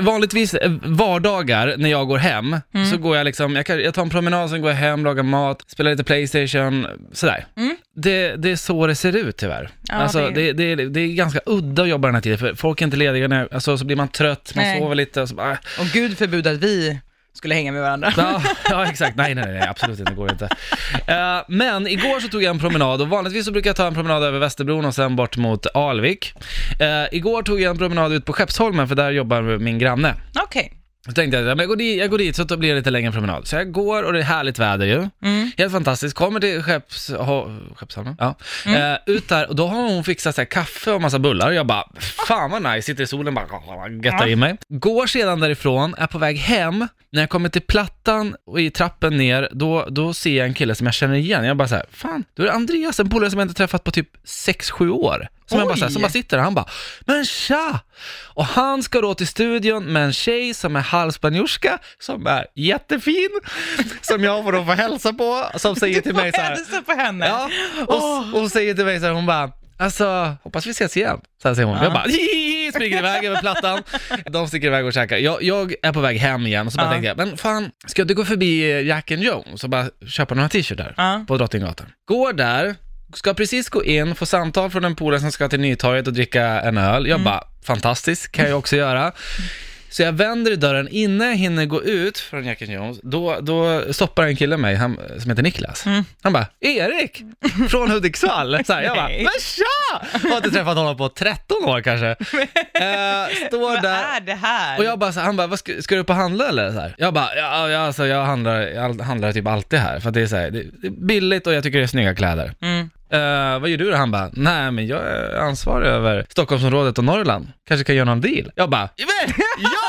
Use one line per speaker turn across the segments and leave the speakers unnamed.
Vanligtvis eh, vardagar när jag går hem,
Mm.
så går jag liksom, jag, kan, jag tar en promenad, sen går jag hem, lagar mat, spelar lite Playstation, sådär.
Mm.
Det, det är så det ser ut tyvärr.
Ja,
alltså,
det-
det... Det, det, är ganska udda att jobba den här tiden, för folk är inte lediga, när, alltså, så blir man trött, man
Nej.
sover lite och så bara, äh.
Och gud förbud att vi skulle hänga med varandra.
Ja, ja, exakt. Nej, nej, nej, absolut inte. Det går inte. Eh, men igår så tog jag en promenad och vanligtvis så brukar jag ta en promenad över Västerbron och sen bort mot Alvik. Eh, igår tog jag en promenad ut på Skeppsholmen för där jobbar min granne.
Okej.
Så tänkte jag, jag går dit, jag går dit så blir det lite längre promenad. Så jag går och det är härligt väder ju.
Mm.
Helt fantastiskt. Kommer till Skepps... ho- Skeppsholmen? Ja. Eh, ut där och då har hon fixat så här, kaffe och massa bullar och jag bara, fan vad nice, sitter i solen bara göttar i mig. Går sedan därifrån, är på väg hem. När jag kommer till plattan och i trappen ner, då, då ser jag en kille som jag känner igen. Jag bara så här, fan, då är det Andreas, en polare som jag inte träffat på typ 6-7 år. Som, jag bara, så här, som bara sitter där, han bara, men tja! Och han ska då till studion med en tjej som är halvspanjorska, som är jättefin, som jag får då få hälsa på, som säger till mig så här,
Hälsa på henne.
Ja, och, och säger till mig så här, hon bara, alltså, hoppas vi ses igen. Så här säger hon.
Ja.
Jag bara, springer iväg över plattan. De sticker iväg och käkar. Jag, jag är på väg hem igen och så bara
Ja.
tänkte jag, men fan, ska inte gå förbi Jack and Jones och bara köpa några t-shirtar
Ja.
på Drottninggatan? Går där, ska precis gå in, få samtal från en polare som ska till Nytorget och dricka en öl. Jag bara, fantastiskt, kan jag också göra. Så jag vänder i dörren, innan jag hinner gå ut från Jack and Jones, då, då stoppar en kille mig, han, som heter Niklas.
Mm.
Han bara, Erik! Från Hudiksvall. Så här, jag bara, men tja! Jag har inte träffat honom på 13 år kanske. Eh, står
Vad
där.
är det här?
Och jag bara, så, han bara, vad ska, ska du upp och handla eller? Så här. Jag bara, ja, ja alltså, jag handlar, jag handlar typ alltid här. För det är, så här, det, är billigt och jag tycker det är snygga kläder.
Mm.
Eh, vad gör du då? Han bara, nej men jag är ansvarig över Stockholmsområdet och Norrland. Kanske kan göra någon deal. Jag bara, "Men, ja,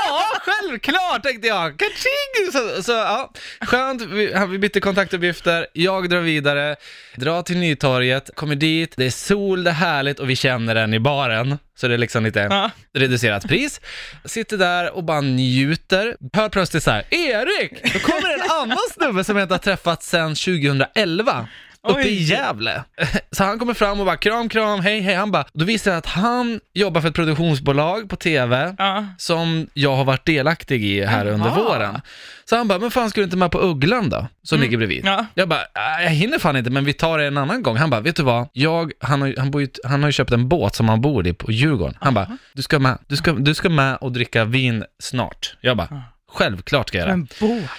självklart tänkte jag. Kaching! Så, så ja, skönt, vi, vi bytte kontaktuppgifter, jag drar vidare, drar till Nytorget, kommer dit, det är sol, det är härligt och vi känner den i baren. Så det är liksom lite
Ja.
reducerat pris. Sitter där och bara njuter. Hör plötsligt så här, Erik! Då kommer en annan snubbe som jag inte har träffat sedan 2011. Uppe i
Oj.
Gävle. Så han kommer fram och bara kram, kram, hej, hej. Han bara, då visar det att han jobbar för ett produktionsbolag på TV
Ja.
som jag har varit delaktig i här under
Jaha.
våren. Så han bara, men fan ska du inte med på Ugglan då? Som ligger bredvid.
Ja.
Jag bara, "Äh, jag hinner fan inte, men vi tar det en annan gång. Han bara, vet du vad? Jag, han, har, ju- han, bor ju, han har ju köpt en båt som han bor i på Djurgården. Han bara, du ska, med, du, ska, du ska med och dricka vin snart. Jag bara, självklart ska jag göra.
En båt.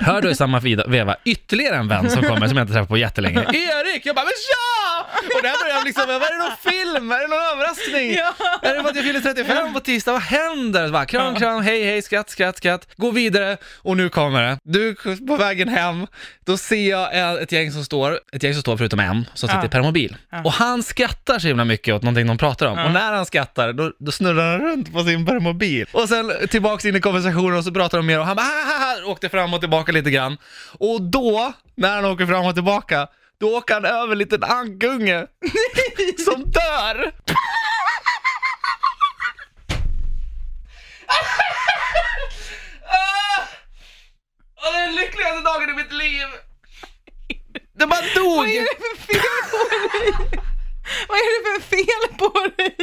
Hör du i samma veva ytterligare en vän som kommer som jag inte träffat på jättelänge. Erik! Jag bara, men tja! Och där börjar jag liksom, vad är det någon film? Är det någon överraskning?
Ja.
Är det för att jag fyller 35 på tisdag? Vad händer? Så bara, kram, kram, hej, hej, skratt, skratt, skratt. Gå vidare och nu kommer det. Du, på vägen hem, då ser jag ett gäng som står, ett gäng som står förutom en, som sitter
Ja.
i permobil.
Ja.
Och han skrattar så himla mycket åt någonting de pratar om.
Ja.
Och när han skrattar, då, då snurrar han runt på sin permobil. Och sen tillbaks in i konversationen och så pratar de mer och han bara, "Ha, ha, ha", åkte fram och tillbaka lite grann. Och då, när han åker fram och tillbaka, då åker han över en liten ankunge som dör. Ah! Det är den lyckligaste dagen i mitt liv. Det bara dog.
Vad är det för fel på dig? Vad är det för fel på dig?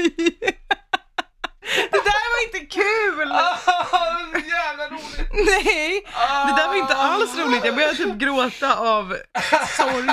Det där var inte kul!
Ah, det är så jävla roligt.
Nej, det där var inte alls roligt. Jag började typ gråta av sorg.